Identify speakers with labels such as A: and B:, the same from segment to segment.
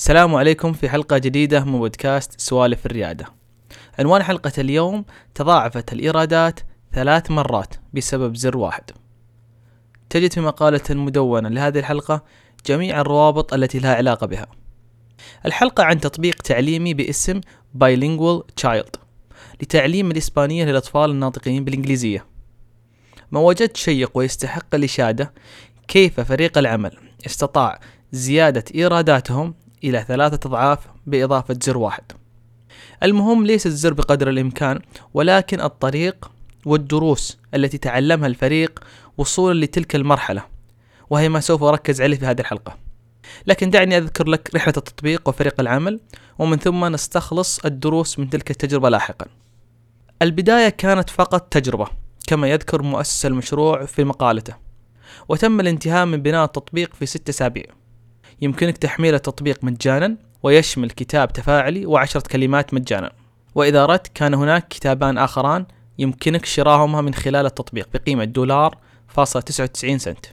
A: السلام عليكم في حلقة جديدة من بودكاست سوالف الريادة. عنوان حلقة اليوم تضاعفت الإيرادات ثلاث مرات بسبب زر واحد. تجد في مقالة مدونة لهذه الحلقة جميع الروابط التي لها علاقة بها. الحلقة عن تطبيق تعليمي باسم Bilingual Child لتعليم الإسبانية للأطفال الناطقين بالإنجليزية. ما وجدت شيق ويستحق الإشادة كيف فريق العمل استطاع زيادة إيراداتهم إلى ثلاثة أضعاف بإضافة زر واحد. المهم ليس الزر بقدر الإمكان ولكن الطريق والدروس التي تعلمها الفريق وصولا لتلك المرحلة وهي ما سوف أركز عليه في هذه الحلقة. لكن دعني أذكر لك رحلة التطبيق وفريق العمل ومن ثم نستخلص الدروس من تلك التجربة لاحقا. البداية كانت فقط تجربة كما يذكر مؤسس المشروع في مقالته وتم الانتهاء من بناء التطبيق في ستة أسابيع. يمكنك تحميل التطبيق مجانا ويشمل كتاب تفاعلي وعشرة كلمات مجانا. وإذا أردت كان هناك كتابان آخران يمكنك شراهما من خلال التطبيق بقيمة دولار فاصلة تسعة وتسعين سنت.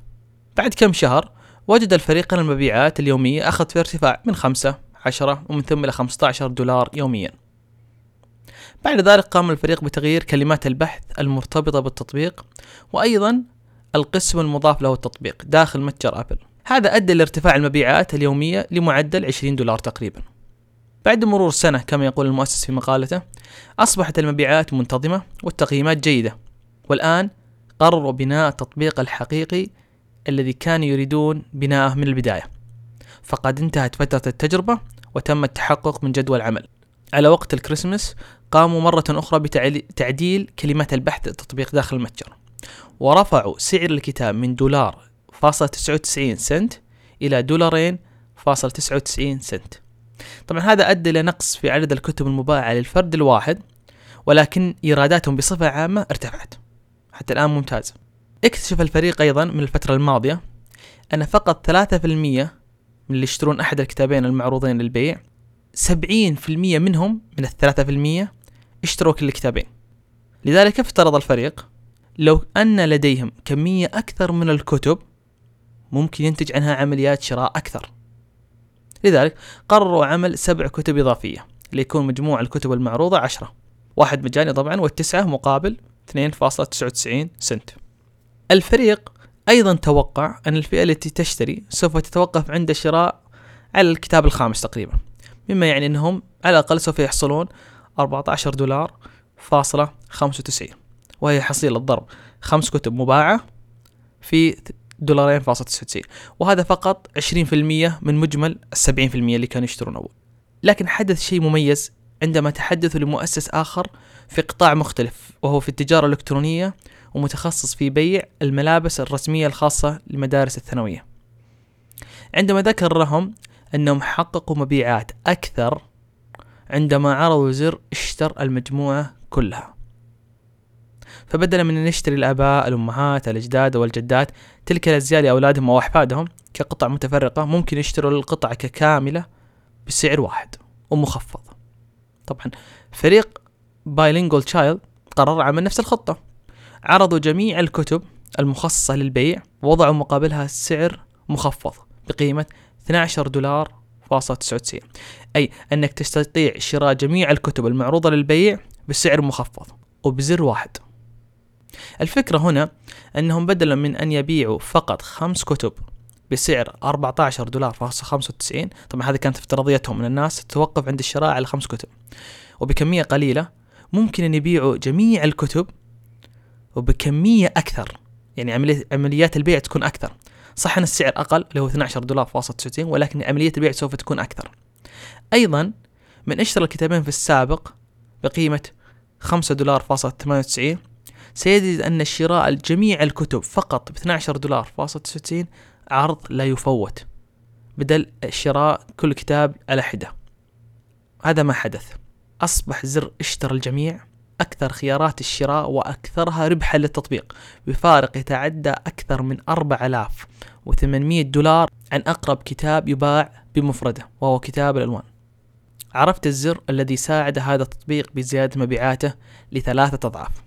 A: بعد كم شهر وجد الفريق أن المبيعات اليومية أخذت في ارتفاع من خمسة عشرة ومن ثم إلى خمسة عشر دولار يوميا. بعد ذلك قام الفريق بتغيير كلمات البحث المرتبطة بالتطبيق وأيضا القسم المضاف له التطبيق داخل متجر أبل. هذا أدى لارتفاع المبيعات اليومية لمعدل 20 دولار تقريبا. بعد مرور سنة كما يقول المؤسس في مقالته أصبحت المبيعات منتظمة والتقييمات جيدة. والآن قرروا بناء التطبيق الحقيقي الذي كانوا يريدون بناءه من البداية. فقد انتهت فترة التجربة وتم التحقق من جدول العمل على وقت الكريسماس قاموا مرة أخرى بتعديل كلمات البحث التطبيق داخل المتجر. ورفعوا سعر الكتاب من دولار فاصلة تسعة وتسعين سنت إلى دولارين فاصلة تسعة وتسعين سنت. طبعا هذا أدى إلى نقص في عدد الكتب المباعة للفرد الواحد ولكن إيراداتهم بصفة عامة ارتفعت. حتى الآن ممتازة اكتشف الفريق أيضا من الفترة الماضية أن فقط ثلاثة في المية من اللي يشترون أحد الكتابين المعروضين للبيع سبعين في المية منهم من الثلاثة في المية اشتروا كل الكتابين. لذلك افترض الفريق لو أن لديهم كمية أكثر من الكتب ممكن ينتج عنها عمليات شراء أكثر. لذلك قرروا عمل سبع كتب إضافية ليكون مجموع الكتب المعروضة عشرة. واحد مجاني طبعا والتسعة مقابل 2.99 سنت. الفريق أيضا توقع أن الفئة التي تشتري سوف تتوقف عند الشراء على الكتاب الخامس تقريبا. مما يعني أنهم على الأقل سوف يحصلون 14 دولار فاصلة 95 وهي حصيلة الضرب خمس كتب مباعة في دولارين فاصلة تسعة وتسعين. وهذا فقط عشرين في المية من مجمل في المية اللي كانوا يشترون أول لكن حدث شيء مميز عندما تحدثوا لمؤسس آخر في قطاع مختلف وهو في التجارة الإلكترونية ومتخصص في بيع الملابس الرسمية الخاصة للمدارس الثانوية. عندما ذكر لهم أنهم حققوا مبيعات أكثر عندما عرضوا زر اشتر المجموعة كلها. فبدلا من أن يشتري الآباء الأمهات الأجداد والجدات تلك الأزياء لأولادهم أو أحفادهم كقطع متفرقة ممكن يشتروا القطعة ككاملة بسعر واحد ومخفض. طبعا فريق Bilingual Child قرر عمل نفس الخطة. عرضوا جميع الكتب المخصصة للبيع ووضعوا مقابلها سعر مخفض بقيمة 12 دولار فاصلة 99 أي أنك تستطيع شراء جميع الكتب المعروضة للبيع بسعر مخفض وبزر واحد. الفكرة هنا أنهم بدلا من أن يبيعوا فقط خمس كتب بسعر 14 دولار فاصلة 95 طبعا هذه كانت افتراضيتهم من الناس تتوقف عند الشراء على خمس كتب. وبكمية قليلة ممكن أن يبيعوا جميع الكتب وبكمية أكثر يعني عمليات البيع تكون أكثر. صح أن السعر أقل اللي هو 12 دولار فاصلة 99 ولكن عملية البيع سوف تكون أكثر. أيضا من اشترى الكتابين في السابق بقيمة 5 دولار فاصلة 98 سيجد أن شراء جميع الكتب فقط ب 12 دولار فاصلة 99 عرض لا يفوت بدل شراء كل كتاب على حدة هذا ما حدث. أصبح زر اشترى الجميع أكثر خيارات الشراء وأكثرها ربحا للتطبيق. بفارق يتعدى أكثر من 4800 دولار عن أقرب كتاب يباع بمفرده وهو كتاب الألوان. عرفت الزر الذي ساعد هذا التطبيق بزيادة مبيعاته لثلاثة أضعاف.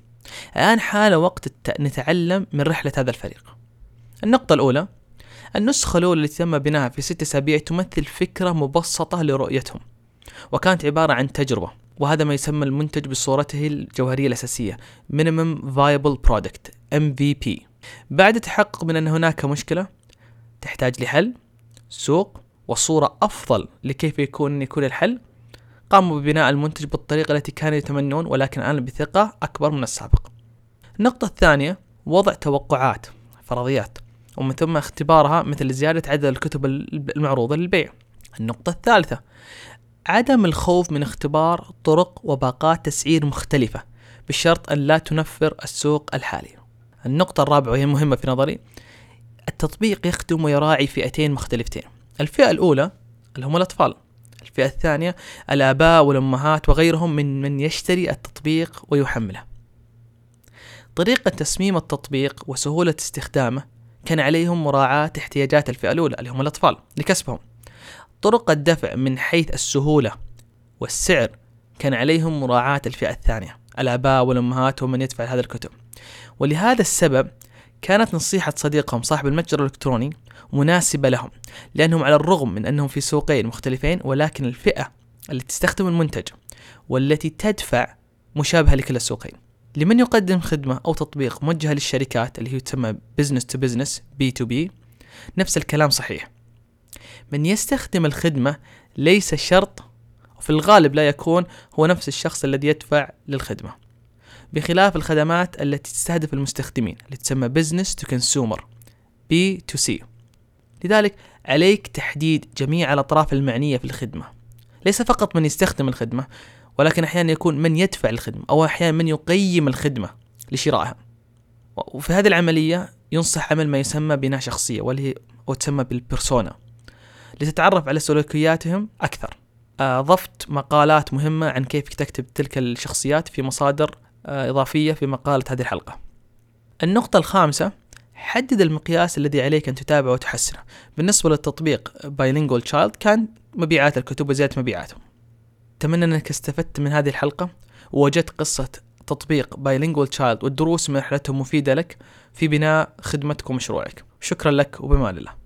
A: الآن حان وقت نتعلم من رحلة هذا الفريق. النقطة الأولى النسخة الأولى التي تم بناءها في ست أسابيع تمثل فكرة مبسطة لرؤيتهم وكانت عبارة عن تجربة وهذا ما يسمى المنتج بصورته الجوهرية الأساسية Minimum Viable Product MVP بعد التحقق من أن هناك مشكلة تحتاج لحل سوق وصورة أفضل لكيف يكون يكون الحل قاموا ببناء المنتج بالطريقة التي كانوا يتمنون ولكن الآن بثقة أكبر من السابق. النقطة الثانية وضع توقعات فرضيات ومن ثم اختبارها مثل زيادة عدد الكتب المعروضة للبيع. النقطة الثالثة عدم الخوف من اختبار طرق وباقات تسعير مختلفة بشرط أن لا تنفر السوق الحالي. النقطة الرابعة وهي مهمة في نظري التطبيق يخدم ويراعي فئتين مختلفتين. الفئة الأولى اللي هم الأطفال. الفئة الثانية الآباء والأمهات وغيرهم من من يشتري التطبيق ويحمله. طريقة تصميم التطبيق وسهولة استخدامه كان عليهم مراعاة احتياجات الفئة الأولى اللي هم الأطفال لكسبهم. طرق الدفع من حيث السهولة والسعر كان عليهم مراعاة الفئة الثانية الآباء والأمهات ومن يدفع هذا الكتب. ولهذا السبب كانت نصيحة صديقهم صاحب المتجر الإلكتروني مناسبة لهم لأنهم على الرغم من أنهم في سوقين مختلفين ولكن الفئة التي تستخدم المنتج والتي تدفع مشابهة لكلا السوقين. لمن يقدم خدمة أو تطبيق موجهة للشركات اللي هي تسمى business to business B2B نفس الكلام صحيح. من يستخدم الخدمة ليس شرط وفي الغالب لا يكون هو نفس الشخص الذي يدفع للخدمة. بخلاف الخدمات التي تستهدف المستخدمين اللي تسمى business to consumer B2C لذلك عليك تحديد جميع الأطراف المعنية في الخدمة. ليس فقط من يستخدم الخدمة ولكن أحيانا يكون من يدفع الخدمة أو أحيانا من يقيم الخدمة لشرائها. وفي هذه العملية ينصح عمل ما يسمى بناء شخصية واللي أو تسمى بالبرسونا لتتعرف على سلوكياتهم أكثر. أضفت مقالات مهمة عن كيف تكتب تلك الشخصيات في مصادر آه، إضافية في مقالة هذه الحلقة. النقطة الخامسة حدد المقياس الذي عليك أن تتابعه وتحسنه. بالنسبة للتطبيق Bilingual Child كان مبيعات الكتب وزيادة مبيعاتهم. أتمنى أنك استفدت من هذه الحلقة ووجدت قصة تطبيق Bilingual Child والدروس من رحلتهم مفيدة لك في بناء خدمتك ومشروعك. شكرا لك وبما الله